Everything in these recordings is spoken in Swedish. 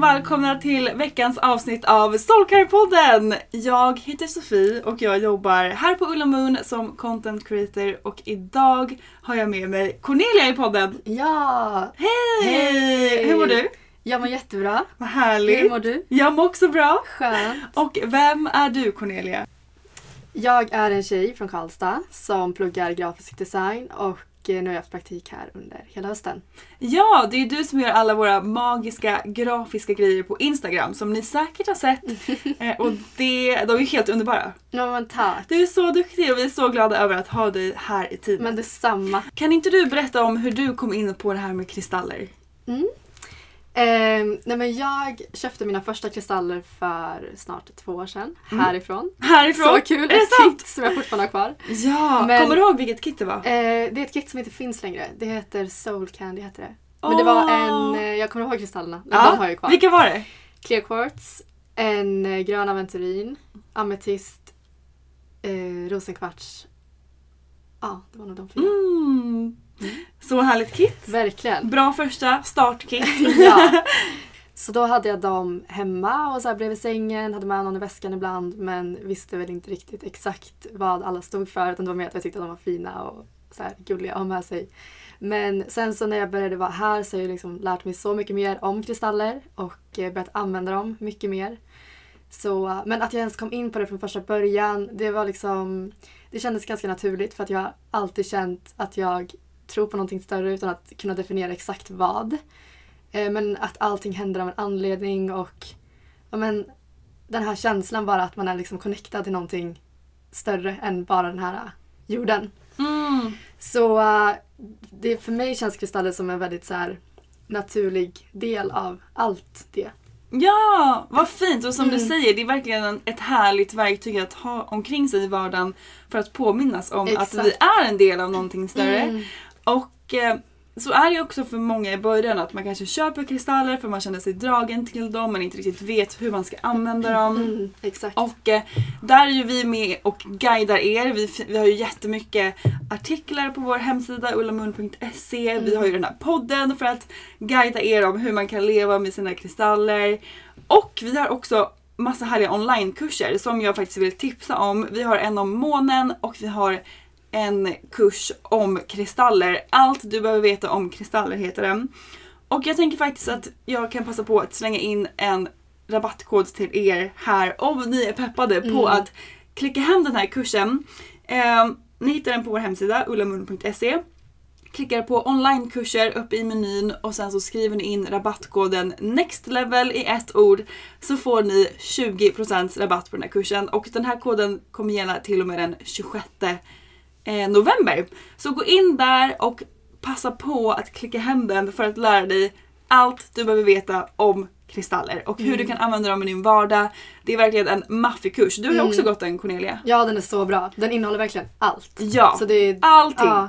Välkomna till veckans avsnitt av Soulcare-podden! Jag heter Sofie och jag jobbar här på Ulla Moon som content creator och idag har jag med mig Cornelia i podden. Ja! Hej! Hej! Hur mår du? Jag mår jättebra. Vad härligt! Hur mår du? Jag mår också bra. Skönt. Och vem är du Cornelia? Jag är en tjej från Karlstad som pluggar grafisk design och nu har jag haft praktik här under hela hösten. Ja, det är du som gör alla våra magiska grafiska grejer på Instagram som ni säkert har sett. Eh, och det, de är helt underbara. Ja men tack. Du är så duktig och vi är så glada över att ha dig här i teamet. Men detsamma. Kan inte du berätta om hur du kom in på det här med kristaller? Eh, nej men jag köpte mina första kristaller för snart två år sedan härifrån. Härifrån? Så kul! Är det Ett sant? kit som jag fortfarande har kvar. Ja! Men- Kommer du ihåg vilket kit det var? Eh, det är ett kit som inte finns längre. Det heter Soul Candy heter det. Men det var en, eh, jag kommer ihåg kristallerna. De har jag kvar. Vilka var det? Clear quartz, en eh, grön aventurin, ametist, eh, rosenkvarts. Ja, det var nog de fyra. Mm. Så härligt kit. Verkligen. Bra första startkit. ja. Så då hade jag dem hemma och så här bredvid sängen, hade med någon i väskan ibland men visste väl inte riktigt exakt vad alla stod för utan det var mer att jag tyckte att de var fina och så här gulliga att ha med sig. Men sen så när jag började vara här så har jag liksom lärt mig så mycket mer om kristaller och eh, börjat använda dem mycket mer. Så, men att jag ens kom in på det från första början, det var liksom... Det kändes ganska naturligt för att jag alltid känt att jag tror på någonting större utan att kunna definiera exakt vad. Eh, Men att allting händer av en anledning och ja, men, den här känslan bara att man är liksom connectad till någonting större än bara den här eh, jorden. Mm. Så eh, det, för mig känns kristaller som en väldigt så här, naturlig del av allt det. Ja, vad fint! Och som du Mm. säger, det är verkligen en- ett härligt verktyg att ha omkring sig i vardagen för att påminnas om att Exakt. vi är en del av någonting större. Mm. Och eh, så är det också för många i början att man kanske köper kristaller för man känner sig dragen till dem men inte riktigt vet hur man ska använda dem. Mm, exakt. Och eh, där är ju vi med och guidar er. Vi, vi har ju jättemycket artiklar på vår hemsida ullamun.se. Vi har ju den här podden för att guida er om hur man kan leva med sina kristaller. Och vi har också massa härliga onlinekurser som jag faktiskt vill tipsa om. Vi har en om månen och vi har en kurs om kristaller. Allt du behöver veta om kristaller heter den. Och jag tänker faktiskt att jag kan passa på att slänga in en rabattkod till er här om ni är peppade på att klicka hem den här kursen. Eh, ni hittar den på vår hemsida ullamun.se. Klickar på onlinekurser uppe i menyn och sen så skriver ni in rabattkoden NEXTLEVEL i ett ord så får ni 20% rabatt på den här kursen och den här koden kommer gälla till och med den 26 eh, november. Så gå in där och passa på att klicka hem den för att lära dig allt du behöver veta om kristaller och hur du kan använda dem i din vardag. Det är verkligen en maffig kurs. Du har ju också gått den Cornelia. Ja, den är så bra. Den innehåller verkligen allt. Ja, Så det är, allting. Ja.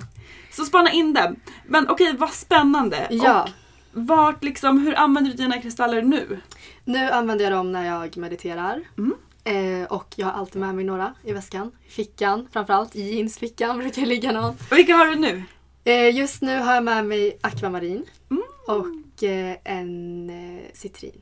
Så spana in den. Men okej, vad spännande. Ja. Och vart liksom, hur använder du dina kristaller nu? Nu använder jag dem när jag mediterar. Mm. Eh, och jag har alltid med mig några i väskan. I fickan framförallt. I jeansfickan brukar ligga någon. Och vilka har du nu? Eh, just nu har jag med mig akvamarin. Mm. Och eh, en eh, citrin.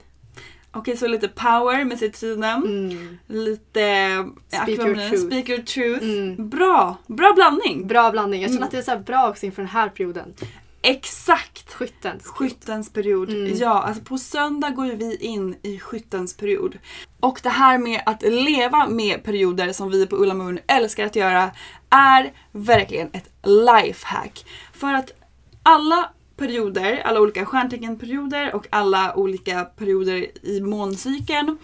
Okej, så lite power med citrinen. Mm. Lite Speak aquamarine, your truth. Speak your truth. Mm. Bra! Bra blandning! Bra blandning. Mm. Jag känner att det är så bra också inför den här perioden. Exakt! Skyttens. Skyttens period. Mm. Ja, alltså på söndag går ju vi in i skyttens period. Och det här med att leva med perioder som vi på Ulla Moon älskar att göra är verkligen ett lifehack. För att alla perioder, alla olika stjärnteckenperioder och alla olika perioder i måncykeln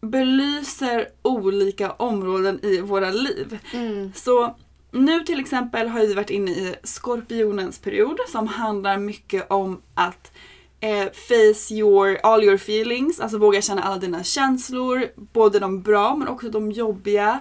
belyser olika områden i våra liv. Mm. Så nu till exempel har vi varit inne i skorpionens period som handlar mycket om att eh, face your, all your feelings, alltså våga känna alla dina känslor, både de bra men också de jobbiga.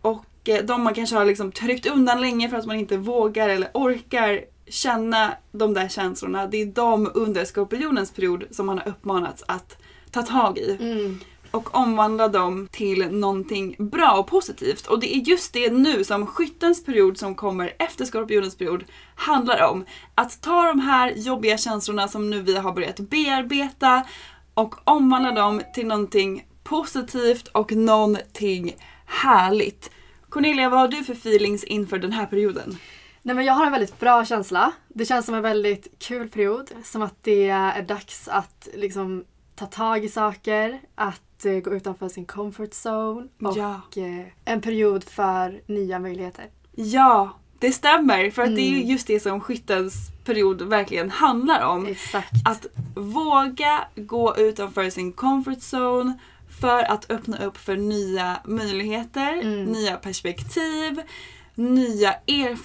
Och eh, de man kanske har liksom tryckt undan länge för att man inte vågar eller orkar känna de där känslorna. Det är de under skorpionens period som man har uppmanats att ta tag i Mm och omvandla dem till någonting bra och positivt. Och det är just det nu som skyttens period som kommer efter skorpionens period handlar om. Att ta de här jobbiga känslorna som nu vi har börjat bearbeta och omvandla dem till någonting positivt och någonting härligt. Cornelia, vad har du för feelings inför den här perioden? Nej, men jag har en väldigt bra känsla. Det känns som en väldigt kul period. Som att det är dags att liksom ta tag i saker, att eh, gå utanför sin comfort zone och Ja. eh, en period för nya möjligheter. Ja, det stämmer. För att det är Mm. just det som skyttens period verkligen handlar om. Exakt. Att våga gå utanför sin comfort zone för att öppna upp för nya möjligheter, Mm. nya perspektiv, nya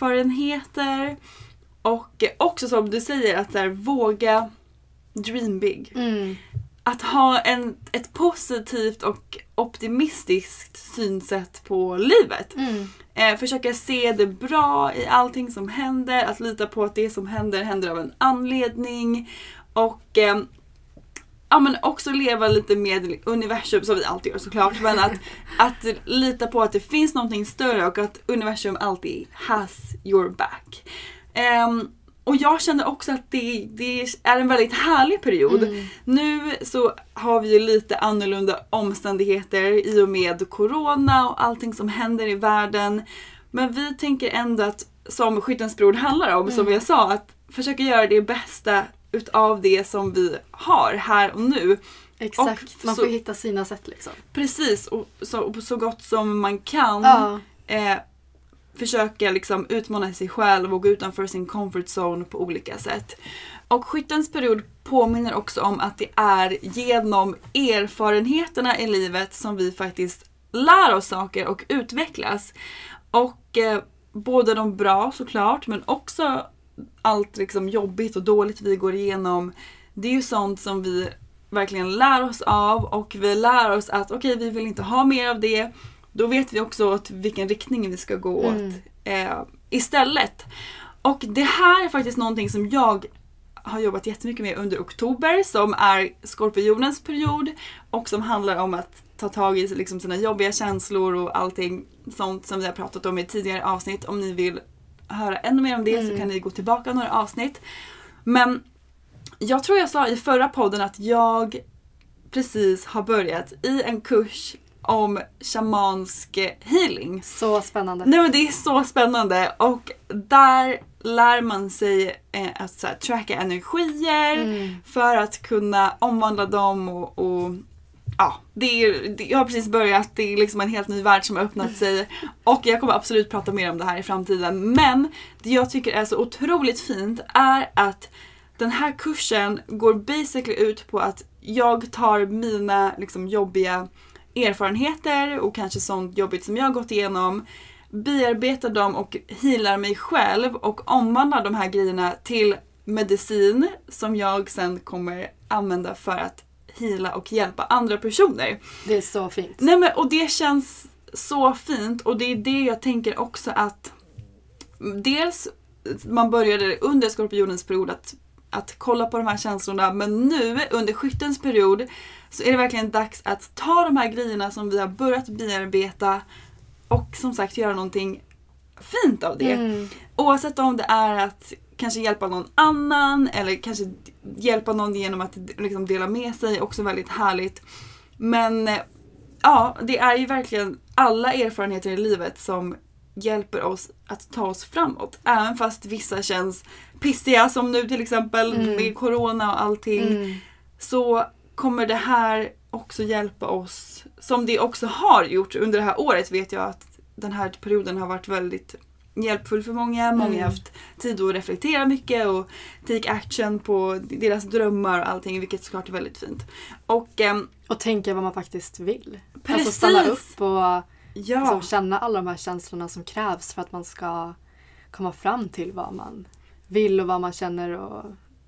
erfarenheter. Och också som du säger, att där, våga dream big. Mm. Att ha en, ett positivt och optimistiskt synsätt på livet. Mm. Eh, försöka se det bra i allting som händer, att lita på att det som händer händer av en anledning. Och eh, ja, men också leva lite med universum, som vi alltid gör såklart. Men att, att lita på att det finns någonting större och att universum alltid has your back. Ehm, och jag känner också att det, det är en väldigt härlig period. Nu så har vi ju lite annorlunda omständigheter i och med corona och allting som händer i världen. Men vi tänker ändå att, som Skyttens bror handlar om, som jag sa, att försöka göra det bästa utav det som vi har här och nu. Exakt. Och Man så- får hitta sina sätt liksom. Precis, och så, så gott som man kan. Ja. Eh, försöka liksom utmana sig själv och gå utanför sin comfort zone på olika sätt. Och skyttens period påminner också om att det är genom erfarenheterna i livet som vi faktiskt lär oss saker och utvecklas. Och eh, både de bra såklart men också allt liksom jobbigt och dåligt vi går igenom. Det är ju sånt som vi verkligen lär oss av och vi lär oss att okej vi vill inte ha mer av det. Då vet vi också åt vilken riktning vi ska gå åt Mm. eh, istället. Och det här är faktiskt någonting som jag har jobbat jättemycket med under oktober som är skorpionens period och som handlar om att ta tag i liksom sina jobbiga känslor och allting sånt som vi har pratat om i tidigare avsnitt. Om ni vill höra ännu mer om det så kan ni gå tillbaka några avsnitt. Men jag tror jag sa i förra podden att jag precis har börjat i en kurs om shamansk healing. Så spännande. Nej men det är så spännande och där lär man sig eh, att här, tracka energier för att kunna omvandla dem och, och ja, det är, det, jag har precis börjat, det är liksom en helt ny värld som har öppnat sig och jag kommer absolut prata mer om det här i framtiden. Men det jag tycker är så otroligt fint är att den här kursen går basically ut på att jag tar mina liksom, jobbiga erfarenheter och kanske sånt jobbigt som jag har gått igenom bearbetar dem och healar mig själv och omvandlar de här grejerna till medicin som jag sen kommer använda för att heala och hjälpa andra personer. Det är så fint. Nej men och det känns så fint och det är det jag tänker också att dels man började under skorpionens period att, att kolla på de här känslorna men nu under skyttens period så är det verkligen dags att ta de här grejerna som vi har börjat bearbeta och som sagt göra någonting fint av det. Mm. Oavsett om det är att kanske hjälpa någon annan eller kanske hjälpa någon genom att liksom dela med sig, också väldigt härligt. Men eh, ja, det är ju verkligen alla erfarenheter i livet som hjälper oss att ta oss framåt. Även fast vissa känns pissiga som nu till exempel med corona och allting. Mm. Så kommer det här också hjälpa oss, som det också har gjort under det här året vet jag att den här perioden har varit väldigt hjälpfull för många. Många har haft tid att reflektera mycket och take action på deras drömmar och allting vilket såklart är väldigt fint. Och ehm, Och tänka vad man faktiskt vill. Alltså Precis. stanna upp och ja, liksom känna alla de här känslorna som krävs för att man ska komma fram till vad man vill och vad man känner och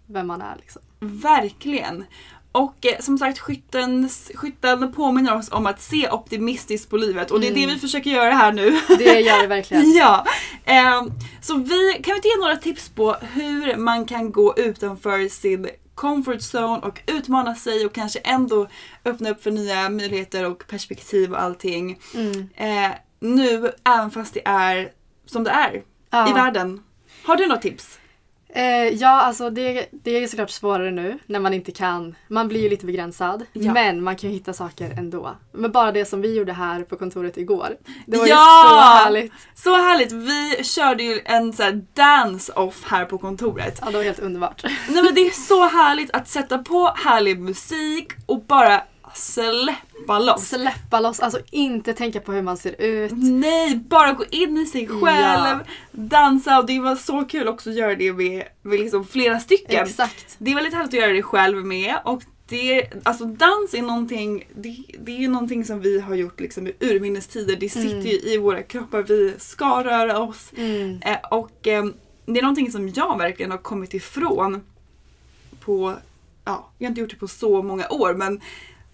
vem man är. Liksom. verkligen. Och eh, som sagt skyttens, skytten påminner oss om att se optimistiskt på livet och det är det vi försöker göra här nu. Det gör det verkligen. Ja, ehm, så vi kan vi inte ge några tips på hur man kan gå utanför sin comfort zone och utmana sig och kanske ändå öppna upp för nya möjligheter och perspektiv och allting. Mm. Eh, nu, även fast det är som det är Ja. i världen. Har du något tips? Eh, ja, alltså det, det är såklart svårare nu när man inte kan. Man blir ju lite begränsad. Ja. Men man kan ju hitta saker ändå. Men bara det som vi gjorde här på kontoret igår. Det var Ja! ju så härligt. Så härligt! Vi körde ju en så här dance-off här på kontoret. Ja, det var helt underbart. Nej men det är så härligt att sätta på härlig musik och bara släppa loss. Släppa loss, alltså inte tänka på hur man ser ut. Nej, bara gå in i sig själv, dansa och det var så kul också att göra det med, med liksom flera stycken. Exakt. Det är väldigt härligt att göra det själv med och det, alltså dans är någonting, det, det är ju någonting som vi har gjort liksom i urminnes tider. Det sitter ju i våra kroppar, vi ska röra oss. Mm. Eh, och eh, det är någonting som jag verkligen har kommit ifrån på, ja, jag har inte gjort det på så många år men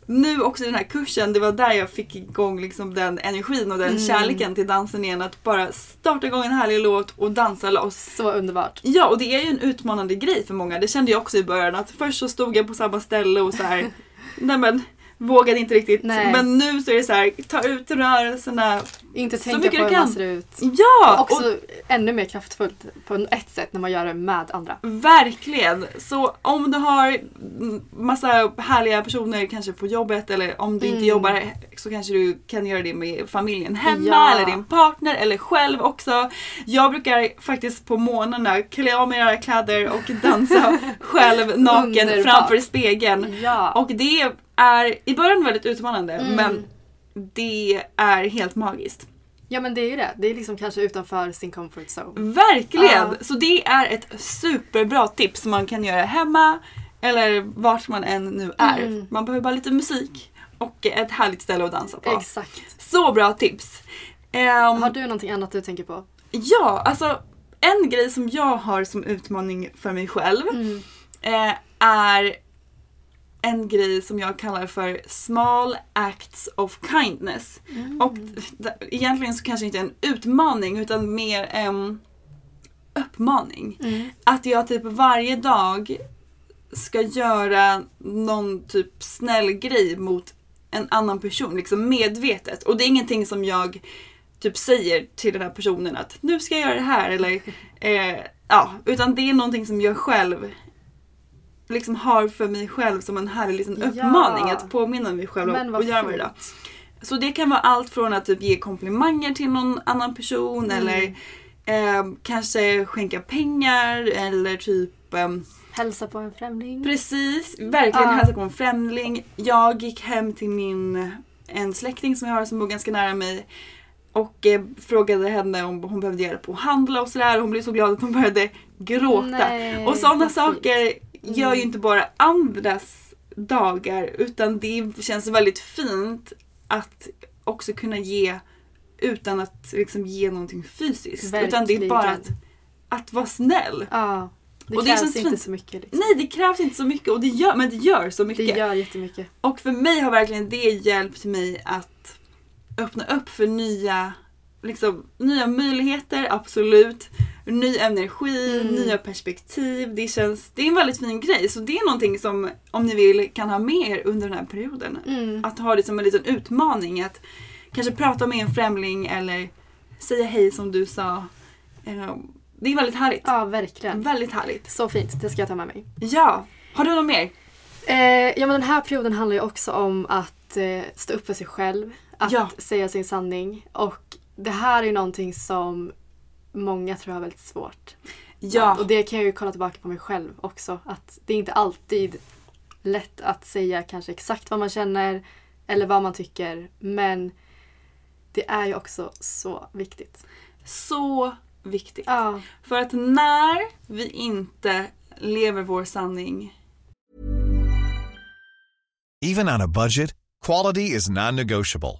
nu också i den här kursen, det var där jag fick igång liksom den energin och den Mm. kärleken till dansen igen. Att bara starta igång en härlig låt och dansa loss. Så underbart. Ja, och det är ju en utmanande grej för många. Det kände jag också i början. Att först så stod jag på samma ställe och så här, nej men vågade inte riktigt. Nej. Men nu så är det så här, ta ut rörelserna. Inte Så tänka mycket på hur man ser ut. Ja! och- Också ännu mer kraftfullt på ett sätt när man gör det med andra. Verkligen! Så om du har massa härliga personer kanske på jobbet eller om du inte Mm. jobbar så kanske du kan göra det med familjen hemma Ja. eller din partner eller själv också. Jag brukar faktiskt på morgnarna klä av mig några kläder och dansa själv naken Underbart. framför spegeln. Ja. Och det är i början väldigt utmanande Mm. men det är helt magiskt. ja men det är ju det. Det är liksom kanske utanför sin comfort zone. Verkligen! Ja. Så det är ett superbra tips som man kan göra hemma eller vart man än nu är. Mm. Man behöver bara lite musik och ett härligt ställe att dansa på. Exakt. Så bra tips! Ehm, Har du någonting annat du tänker på? Ja, alltså en grej som jag har som utmaning för mig själv Mm. eh, är en grej som jag kallar för small acts of kindness. Och d- egentligen så kanske inte en utmaning utan mer en uppmaning. Mm. Att jag typ varje dag ska göra någon typ snäll grej mot en annan person, liksom medvetet. Och det är ingenting som jag typ säger till den här personen att nu ska jag göra det här eller eh, ja, utan det är någonting som jag själv liksom har för mig själv som en härlig liten Ja. uppmaning att påminna mig själv om att göra varje dag. Så det kan vara allt från att typ ge komplimanger till någon annan person Mm. eller eh, kanske skänka pengar eller typ ehm, Hälsa på en främling. Precis, verkligen Ja. hälsa på en främling. Jag gick hem till min en släkting som jag har som bor ganska nära mig och eh, frågade henne om hon behövde hjälp att handla och sådär. Hon blev så glad att hon började gråta. Nej, och sådana saker. Gör ju inte bara andras dagar utan det känns väldigt fint att också kunna ge utan att liksom ge någonting fysiskt. Utan det är bara att, Verkligen. att vara snäll. Ja. Det Och det krävs känns inte fint. så mycket. Liksom. Nej det krävs inte så mycket och det gör, men det gör så Det mycket. gör jättemycket. Och för mig har verkligen det hjälpt mig att öppna upp för nya, liksom, nya möjligheter, absolut. Ny energi, Mm. nya perspektiv. Det, känns, det är en väldigt fin grej. Så det är någonting som, om ni vill, kan ha med er under den här perioden. Mm. Att ha det som en liten utmaning. Att kanske prata med en främling eller säga hej som du sa. Eh, Det är väldigt härligt. Ja, verkligen. Väldigt härligt. Så fint. Det ska jag ta med mig. Ja, har du något mer? Eh, ja, men den här perioden handlar ju också om att eh, stå upp för sig själv. Att Ja. säga sin sanning. Och det här är ju någonting som många tror jag har väldigt svårt. Ja. Och det kan jag ju kolla tillbaka på mig själv också. Att det är inte alltid lätt att säga kanske exakt vad man känner eller vad man tycker. Men det är ju också så viktigt. Så viktigt. Ja. För att när vi inte lever vår sanning Even on a budget, quality is non-negotiable.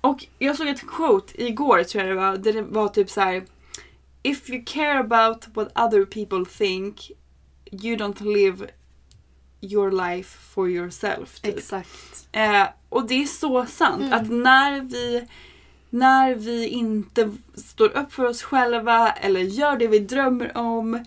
Och jag såg ett quote igår tror jag det var, där det var typ så här. If you care about what other people think you don't live your life for yourself. Typ. Exakt. Eh, och det är så sant att när vi när vi inte står upp för oss själva eller gör det vi drömmer om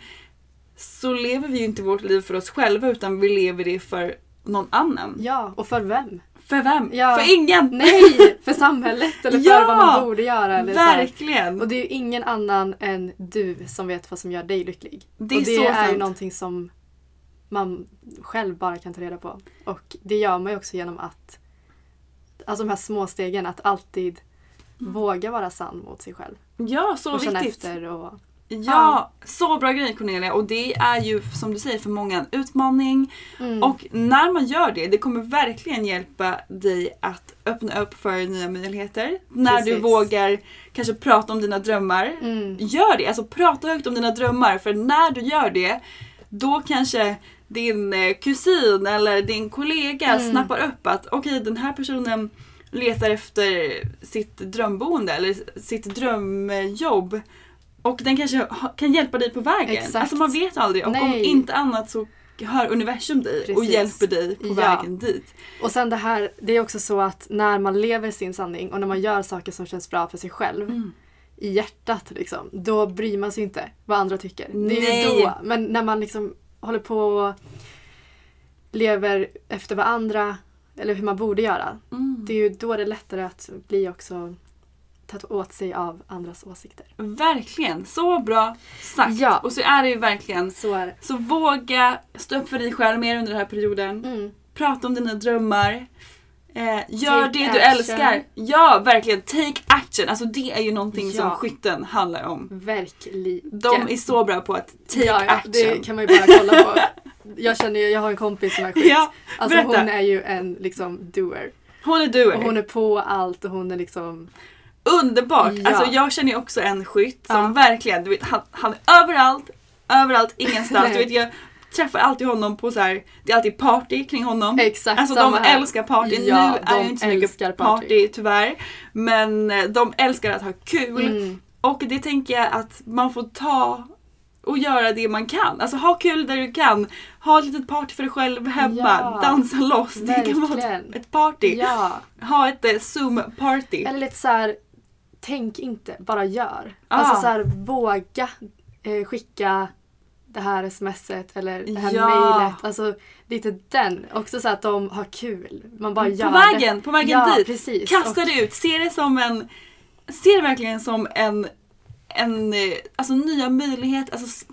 så lever vi ju inte vårt liv för oss själva utan vi lever det för någon annan. Ja, och för vem? För vem? Ja. För ingen! Nej, för samhället eller för Ja, vad man borde göra. Eller så. Verkligen! Och det är ju ingen annan än du som vet vad som gör dig lycklig. Det är och det så är ju någonting som man själv bara kan ta reda på. Och det gör man ju också genom att, alltså de här små stegen, att alltid våga vara sann mot sig själv. Ja, Mm. så och känna viktigt. efter och Ja, så bra grej Cornelia och det är ju som du säger för många en utmaning. Mm. Och när man gör det, det kommer verkligen hjälpa dig att öppna upp för nya möjligheter. När du Precis. vågar kanske prata om dina drömmar. Mm. Gör det, alltså prata högt om dina drömmar för när du gör det då kanske din eh, kusin eller din kollega Mm. snappar upp att okej den här personen letar efter sitt drömboende eller sitt drömjobb. Och den kanske kan hjälpa dig på vägen. Exakt. Alltså man vet aldrig. Och om Nej. inte annat så hör universum dig och Precis. hjälper dig på Ja. vägen dit. Och sen det här, det är också så att när man lever sin sanning och när man gör saker som känns bra för sig själv Mm. i hjärtat liksom, då bryr man sig inte vad andra tycker. Det är Nej. ju då. Men när man liksom håller på och lever efter vad andra, eller hur man borde göra, Mm. det är ju då det är lättare att bli också ta åt sig av andras åsikter. Verkligen, så bra sagt. Ja. Och så är det ju verkligen. Så är det. Så våga stå upp för dig själv mer under den här perioden. Mm. Prata om dina drömmar. Eh, gör Take det du action. älskar. Ja, verkligen. Take action. Alltså det är ju någonting som Ja. skytten handlar om. Verkligen. De är så bra på att take ja, ja, action. Det kan man ju bara kolla på. Jag känner ju, jag har en kompis som är skytt. Ja, alltså berätta. hon är ju en liksom doer. Hon är doer. Och hon är på allt och hon är liksom... Underbart! Ja. Alltså jag känner ju också en skytt som Ja. verkligen, du vet han, han är överallt, överallt, ingenstans. Du vet jag träffar alltid honom på så här. det är alltid party kring honom. Exakt Alltså de här. älskar party. Ja, nu är de det inte så mycket party. party. tyvärr. Men eh, de älskar att ha kul. Mm. Och det tänker jag att man får ta och göra det man kan. Alltså ha kul där du kan. Ha ett litet party för dig själv hemma. Ja. Dansa loss. Det kan vara Verkligen. ett- ett party. Ja. Ha ett eh, zoom-party. Eller lite så här, tänk inte, bara gör. Ah. Alltså så här, våga eh, skicka det här smset eller det här Ja. mejlet. Alltså lite den. Också så att de har kul. Man bara gör på vägen, det. på vägen ja, dit. Precis. Kasta Och- det ut. Se det som en... Se det verkligen som en... En, eh, alltså nya möjligheter, alltså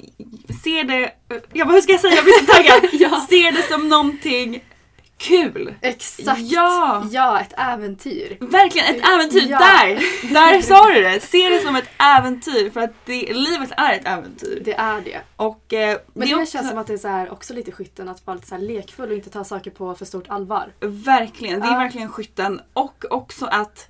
se det, jag bara, hur ska jag säga, jag blir så taggad. Ja. Se det som någonting kul. Exakt! Ja. ja, ett äventyr. Verkligen ett äventyr, Ja. där! Där sa du det! Se det som ett äventyr för att det, livet är ett äventyr. Det är det. Och eh, Men det, är också, känns som att det är så här, också lite skytten att vara lite så lekfull och inte ta saker på för stort allvar. Verkligen, det är Ja. verkligen skytten. Och också att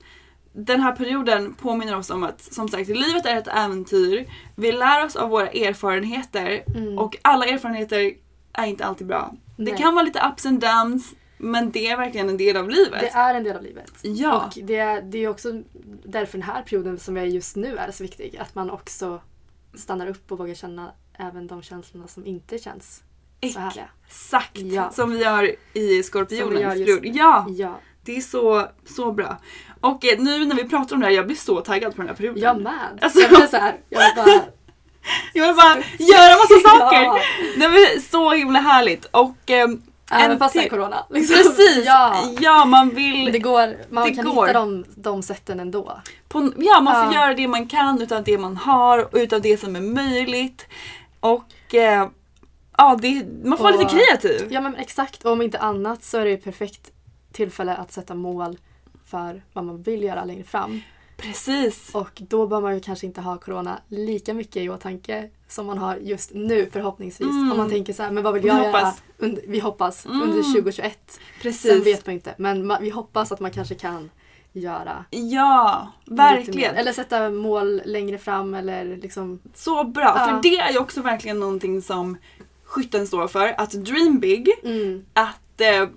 den här perioden påminner oss om att som sagt livet är ett äventyr. Vi lär oss av våra erfarenheter och alla erfarenheter är inte alltid bra. Det Nej. kan vara lite ups and downs men det är verkligen en del av livet. Det är en del av livet. Ja. Och det, är- det är också därför den här perioden som vi är just nu är så viktig. Att man också stannar upp och vågar känna även de känslorna som inte känns så härliga. Exakt Ja. som vi gör i Skorpionens nu. Ja, Ja, det är så, så bra. Och eh, nu när vi pratar om det här, jag blir så taggad på den här perioden. jag med. Alltså- Jag blir så här, jag vill bara... Jag vill bara göra massa saker! Ja. Det var så himla härligt. Och, ehm, Även en fast det är till- corona. Liksom. Precis! Ja. Ja, man vill... Det går, man Det kan går. hitta de, de sätten ändå. På, ja, man får Ja. göra det man kan utav det man har och utav det som är möjligt. Och eh, ja, det, man får vara Och- lite kreativ. Ja men exakt. Och om inte annat så är det ju ett perfekt tillfälle att sätta mål för vad man vill göra längre fram. Precis. Och då bör man ju kanske inte ha corona lika mycket i åtanke som man har just nu förhoppningsvis. Mm. Om man tänker så här, men vad vill Vi jag hoppas. göra? Under, vi hoppas Mm. under 2021. Precis. Sen vet man inte. Men ma- vi hoppas att man kanske kan göra Ja, verkligen. Eller sätta mål längre fram eller liksom Så bra, Ja. för det är ju också verkligen någonting som skytten står för. Att dream big. mm, Att, eh,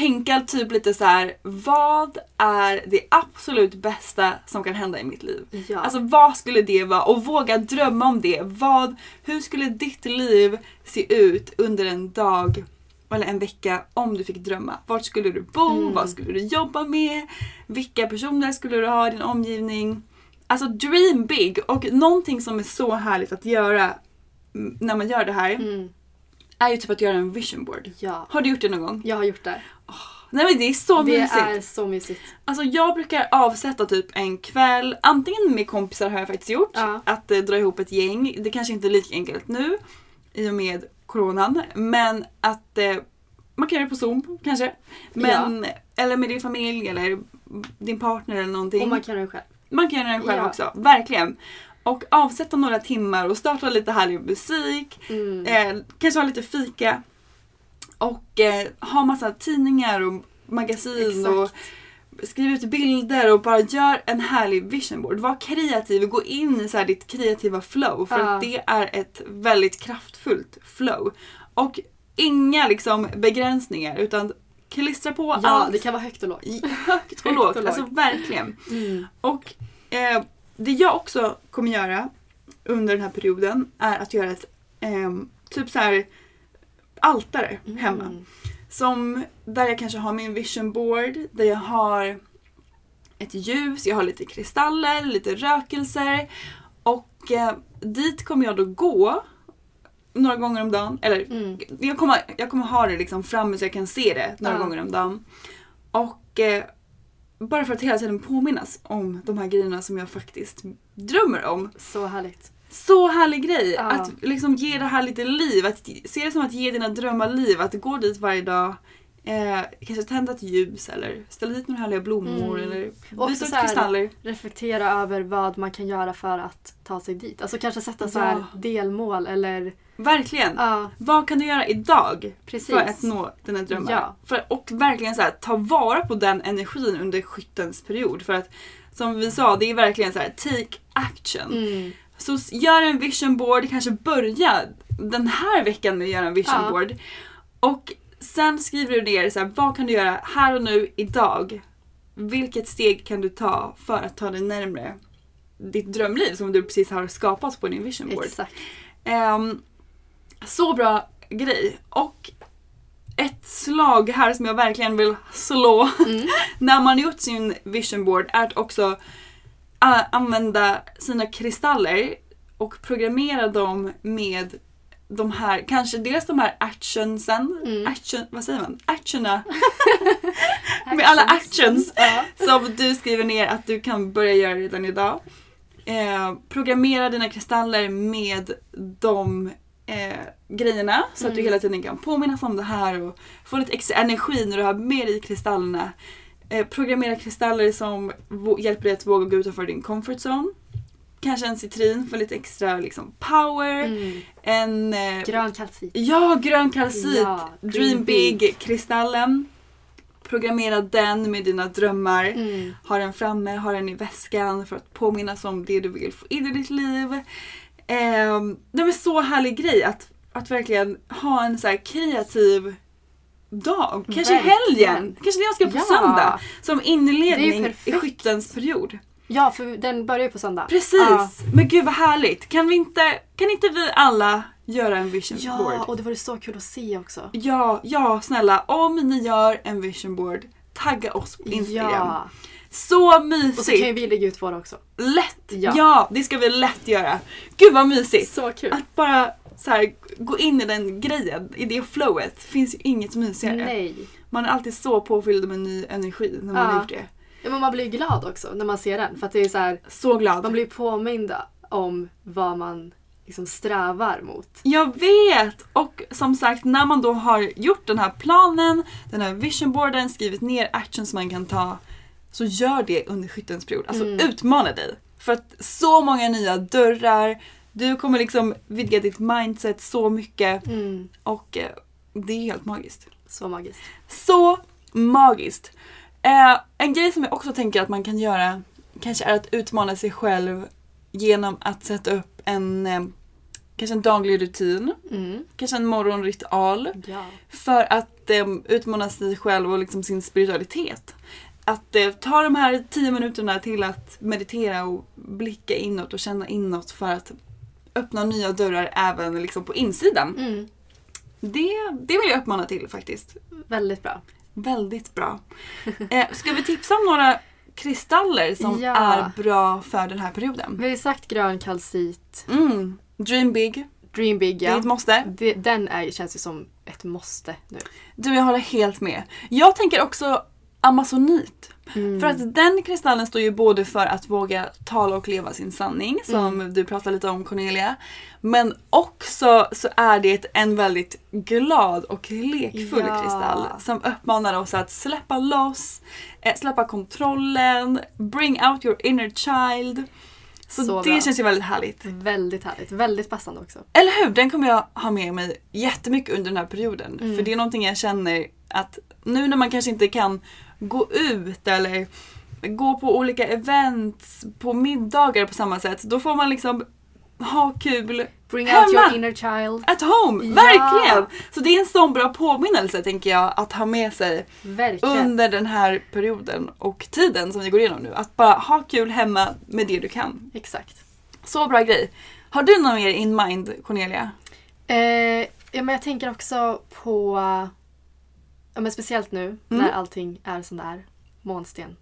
tänka typ lite så här: vad är det absolut bästa som kan hända i mitt liv? ja. Alltså vad skulle det vara? Och våga drömma om det. Vad, hur skulle ditt liv se ut under en dag eller en vecka om du fick drömma? Vart skulle du bo? Mm. Vad skulle du jobba med? Vilka personer skulle du ha i din omgivning? Alltså dream big och någonting som är så härligt att göra när man gör det här Mm. är ju typ att göra en vision board. Ja. Har du gjort det någon gång? Jag har gjort det. Nej men det är så Det mysigt. är så mysigt. Alltså jag brukar avsätta typ en kväll, antingen med kompisar har jag faktiskt gjort, Ja. att eh, dra ihop ett gäng. Det kanske inte är lika enkelt nu i och med coronan, men att eh, man kan göra det på zoom kanske. Men, Eller med din familj eller din partner eller någonting. Och man kan göra det själv. Man kan göra den själv Ja. också, verkligen. Och avsätta några timmar och starta lite härlig musik. Mm. Eh, kanske ha lite fika. Och eh, ha massa tidningar och magasin Exakt. och skriv ut bilder och bara gör en härlig vision board. Var kreativ och gå in i så här ditt kreativa flow för Ja. att det är ett väldigt kraftfullt flow. Och inga liksom begränsningar utan klistra på Ja, allt det kan vara högt och lågt. högt och lågt. Alltså verkligen. Mm. Och eh, det jag också kommer göra under den här perioden är att göra ett eh, typ så här altare hemma. Mm. Som, där jag kanske har min vision board, där jag har ett ljus, jag har lite kristaller, lite rökelser. Och eh, dit kommer jag då gå några gånger om dagen. Eller Mm. jag, kommer, jag kommer ha det liksom framme så jag kan se det några Ja. gånger om dagen. Och eh, bara för att hela tiden påminnas om de här grejerna som jag faktiskt drömmer om. Så härligt. Så härlig grej! Ja. Att liksom ge det här lite liv. Att se det som att ge dina drömmar liv. Att gå dit varje dag. Eh, kanske tända ett ljus eller ställa dit några härliga blommor Mm. eller byta ut kristaller. Reflektera över vad man kan göra för att ta sig dit. Alltså kanske sätta så här Ja. delmål eller... Verkligen! Ja, Vad kan du göra idag precis. för att nå dina drömmar? Ja. För, och verkligen så här, ta vara på den energin under skyttens period. För att som vi sa, det är verkligen så här, take action. Mm. Så gör en vision board, kanske börja den här veckan med att göra en vision Ja. board. Och sen skriver du ner så här, vad kan du göra här och nu idag? Vilket steg kan du ta för att ta dig närmre ditt drömliv som du precis har skapat på din vision board? Exakt. Ehm, så bra grej. Och ett slag här som jag verkligen vill slå när man gjort sin vision board är att också använda sina kristaller och programmera dem med de här, kanske dels de här actionsen, Mm. action, vad säger man? Actiona. med alla actions Ja. som du skriver ner att du kan börja göra redan idag. Eh, programmera dina kristaller med de eh, grejerna så att du hela tiden kan påminnas om det här och få lite extra energi när du har med dig kristallerna. Eh, programmera kristaller som hjälper dig att våga gå utanför din comfort zone. Kanske en citrin för lite extra liksom, power. Mm. En eh, Grön kalcit. Ja, grön kalcit! Ja, Dream dream big, big. kristallen. Programmera den med dina drömmar. Mm. Ha den framme, ha den i väskan för att påminnas om det du vill få in i ditt liv. Eh, det är så härlig grej att, att verkligen ha en så här kreativ dag. Kanske i Verkligen. helgen. Kanske det jag ska på Ja. söndag. Som inledning i skyttens period. Ja, för den börjar ju på söndag. Precis! Ja. Men gud vad härligt. Kan, vi inte, kan inte vi alla göra en vision board? Ja, och det var ju så kul att se också. Ja, ja snälla. Om ni gör en vision board, tagga oss på Instagram. Ja. Så Och så kan mysigt! ju vi lägga ut våra också. Lätt! Ja. Ja. det ska vi lätt göra. Gud vad mysigt! Så kul. Att bara så här, gå in i den grejen, i det flowet. finns ju inget mysigare. Nej. Man är alltid så påfylld med ny energi när man Ja. har gjort det. Ja, men man blir glad också när man ser den. För att det är så här, Så glad. man blir påminda om vad man liksom strävar mot. Jag vet! Och som sagt, när man då har gjort den här planen, den här visionboarden, skrivit ner actions man kan ta, så gör det under skyttens period. Alltså utmana dig. För att så många nya dörrar, du kommer liksom vidga ditt mindset så mycket Mm. och eh, det är helt magiskt. Så magiskt. Så magiskt! Eh, en grej som jag också tänker att man kan göra kanske är att utmana sig själv genom att sätta upp en eh, kanske en daglig rutin, Mm. kanske en morgonritual Ja. för att eh, utmana sig själv och liksom sin spiritualitet. Att eh, ta de här tio minuterna till att meditera och blicka inåt och känna inåt för att öppna nya dörrar även liksom på insidan. Mm. Det, det vill jag uppmana till faktiskt. Väldigt bra. Väldigt bra. Eh, ska vi tipsa om några kristaller som Ja. är bra för den här perioden? Vi har ju sagt grön kalcit, Mm. Dream big. dream big Det är ja. ett måste. Det, den är, känns ju som ett måste nu. Du, jag håller helt med. Jag tänker också amazonit. Mm. För att den kristallen står ju både för att våga tala och leva sin sanning, som Mm. du pratade lite om Cornelia. Men också så är det en väldigt glad och lekfull Ja. kristall som uppmanar oss att släppa loss, eh, släppa kontrollen, bring out your inner child. Så, Så det bra. känns ju väldigt härligt. Väldigt härligt. Väldigt passande också. Eller hur? Den kommer jag ha med mig jättemycket under den här perioden. Mm. För det är någonting jag känner att nu när man kanske inte kan gå ut eller gå på olika events, på middagar på samma sätt. Då får man liksom ha kul Bring hemma. out your inner child. At home, Ja. verkligen! Så det är en sån bra påminnelse tänker jag att ha med sig Verkligen. under den här perioden och tiden som vi går igenom nu. Att bara ha kul hemma med det du kan. Exakt. Så bra grej. Har du något mer in mind Cornelia? Eh, ja, men jag tänker också på, ja, men speciellt nu när allting är som det är. Månsten.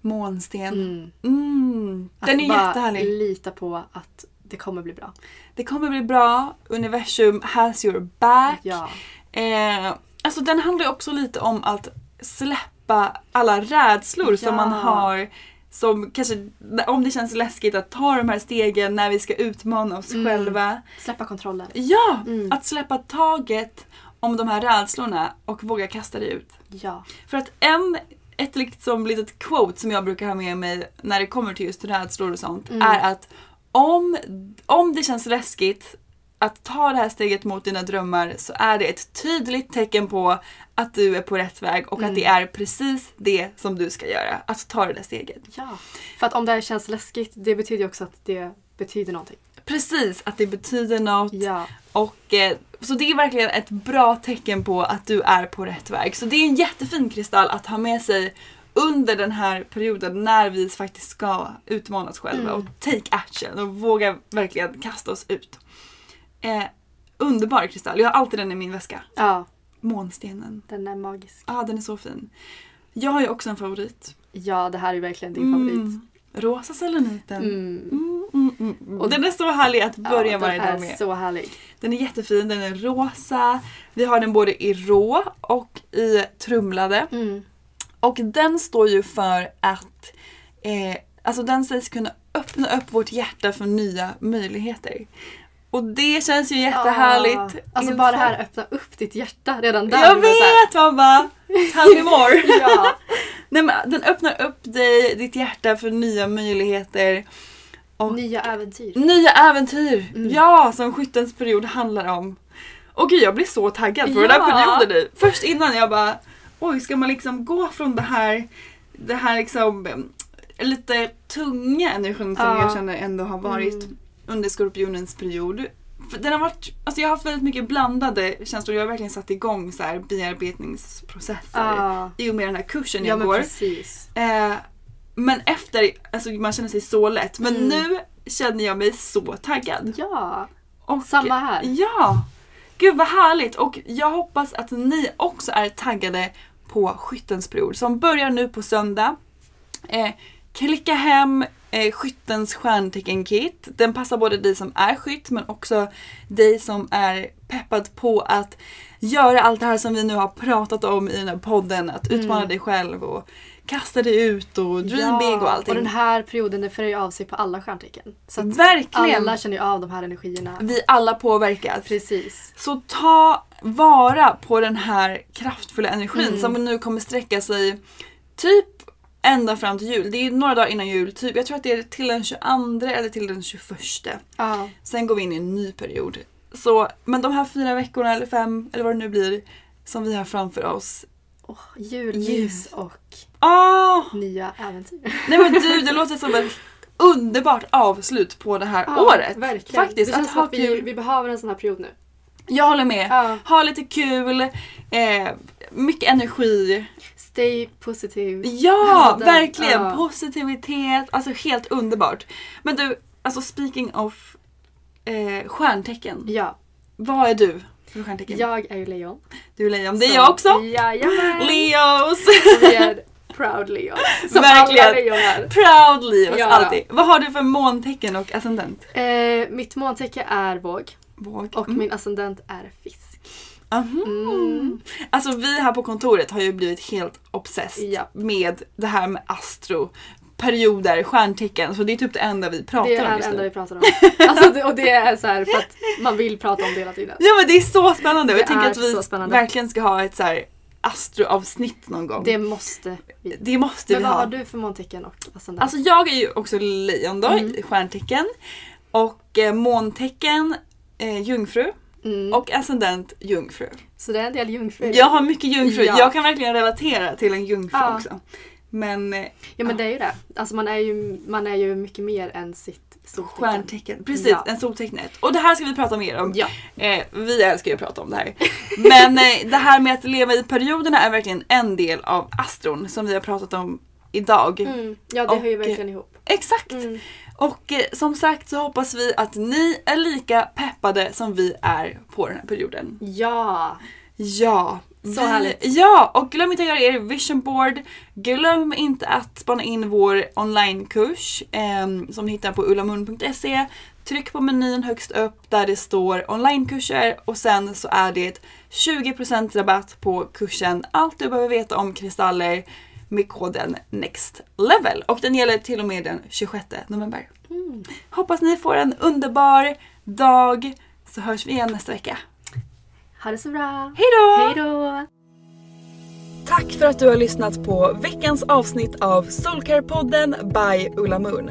Månsten. Mm. Mm. Den är bara jättehärlig. lita på att det kommer bli bra. Det kommer bli bra. Universum has your back. Ja. Eh, alltså den handlar också lite om att släppa alla rädslor som Ja. man har. Som kanske, om det känns läskigt att ta de här stegen när vi ska utmana oss Mm. själva. Släppa kontrollen. Ja! Mm. Att släppa taget om de här rädslorna och våga kasta det ut. Ja. För att en, ett liksom litet quote som jag brukar ha med mig när det kommer till just rädslor och sånt Mm. är att om, om det känns läskigt att ta det här steget mot dina drömmar så är det ett tydligt tecken på att du är på rätt väg och att det Mm. är precis det som du ska göra. Att ta det där steget. ja. För att om det här känns läskigt, det betyder ju också att det betyder någonting. Precis, att det betyder något. Ja. Och, eh, så det är verkligen ett bra tecken på att du är på rätt väg. Så det är en jättefin kristall att ha med sig under den här perioden när vi faktiskt ska utmana oss själva Mm. och take action och våga verkligen kasta oss ut. Eh, underbar kristall, jag har alltid den i min väska. Ja. Månstenen. Den är magisk. Ja, ah, den är så fin. Jag har ju också en favorit. Ja, det här är verkligen din favorit. Rosa seleniten. Mm. Mm, mm, mm, mm. Och- Den är så härlig att börja ja, varje den dag är med. så härlig. Den är jättefin, den är rosa. Vi har den både i rå och i trumlade. Mm. Och den står ju för att eh, alltså den sägs kunna öppna upp vårt hjärta för nya möjligheter. Och det känns ju jättehärligt. Ah, alltså inför- bara det här öppna upp ditt hjärta redan där. Jag vet! Man bara, tell me more. Ja. Nej, men den öppnar upp dig, ditt hjärta för nya möjligheter. Och Nya äventyr. Nya äventyr! Mm. Ja, som skyttens period handlar om. Och gud jag blir så taggad på den här Ja. perioden nu. Först innan jag bara, oj ska man liksom gå från det här, det här liksom em, lite tunga energin som Ja. jag känner ändå har varit Mm. Under skorpionens period. För den har varit, alltså jag har haft väldigt mycket blandade känslor. Jag har verkligen satt igång så här bearbetningsprocesser Ja. i och med den här kursen Ja jag men går. precis. Eh, men efter, alltså man känner sig så lätt. Men Mm. nu känner jag mig så taggad. Ja. Och, Samma här. Ja! Gud vad härligt! Och jag hoppas att ni också är taggade på skyttens period som börjar nu på söndag. Eh, klicka hem eh, skyttens stjärntecken-kit. Den passar både dig som är skytt men också dig som är peppad på att göra allt det här som vi nu har pratat om i den här podden. Att utmana Mm. dig själv och kasta dig ut och dream big och allting. Och den här perioden den följer ju av sig på alla stjärntecken. Så Verkligen! alla känner ju av de här energierna. Vi alla påverkas. Precis. Så ta vara på den här kraftfulla energin Mm. som nu kommer sträcka sig typ ända fram till jul. Det är några dagar innan jul. Typ, jag tror att det är till den 22 eller till den 21. Ja. Sen går vi in i en ny period. Så, men de här fyra veckorna eller fem eller vad det nu blir som vi har framför oss. Oh, jullys och Ah! nya äventyr. Nej men du, det låter som ett underbart avslut på det här Ja, året. Verkligen. Faktiskt, det känns att som att vi, vi behöver en sån här period nu. Jag håller med. Ja. Ha lite kul, eh, mycket energi. Stay positive. Ja, den- verkligen! ja. Positivitet, alltså helt underbart. Men du, alltså speaking of eh, stjärntecken. Ja, Vad är du för stjärntecken? jag är ju lejon. Du är lejon, det är jag också! Jajamän! Leos! Vi är proud leon. Som Verkligen. alla lejon är. Proud Leos, Ja. alltid. Vad har du för måntecken och ascendent? Eh, mitt måntecken är våg. Våg. Och Mm. min ascendent är fisk. Mm. Alltså vi här på kontoret har ju blivit helt obsessed Ja. med det här med astro, perioder, stjärntecken. Så det är typ det enda vi pratar Det är om det enda vi pratar om. Alltså, det, och det är så här för att man vill prata om det hela tiden. Ja men det är så spännande och jag tänker att vi verkligen ska ha ett så här astroavsnitt någon gång. Det måste vi. Det måste Men vi vad ha. har du för måntecken och ascendent? Alltså jag är ju också lejon då, Mm. stjärntecken. Och eh, måntecken eh, jungfru. Mm. Och ascendent jungfru. Så det är en del jungfrur. Jag har mycket jungfru. Ja. Jag kan verkligen relatera till en jungfru Ja. också. Men eh, Ja men det är ju det. Alltså man är ju, man är ju mycket mer än sitt soltecken. stjärntecken, precis, Ja. en soltecknet. Och det här ska vi prata mer om. Ja. Eh, vi älskar ju att prata om det här. Men eh, det här med att leva i perioderna är verkligen en del av astron som vi har pratat om idag. Mm. Ja det hör ju Och, verkligen ihop. Exakt! Mm. Och eh, som sagt så hoppas vi att ni är lika peppade som vi är på den här perioden. Ja! Ja! Så vi, härligt. Ja! Och glöm inte att göra er vision board. Glöm inte att spana in vår onlinekurs eh, som ni hittar på ullamun.se. Tryck på menyn högst upp där det står onlinekurser och sen så är det 20% rabatt på kursen Allt du behöver veta om kristaller med koden NEXT LEVEL. Och den gäller till och med den 26 november. Hoppas ni får en underbar dag så hörs vi igen nästa vecka. Ha det så bra! Hejdå! Hej då! Tack för att du har lyssnat på veckans avsnitt av Soulcare-podden by Ulla Moon.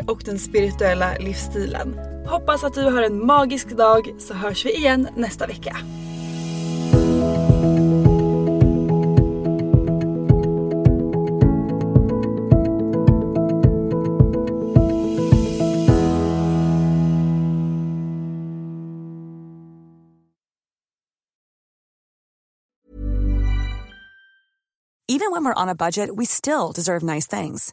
och den spirituella livsstilen. Hoppas att du har en magisk dag så hörs vi igen nästa vecka. Even when we're on a budget, we still deserve nice things.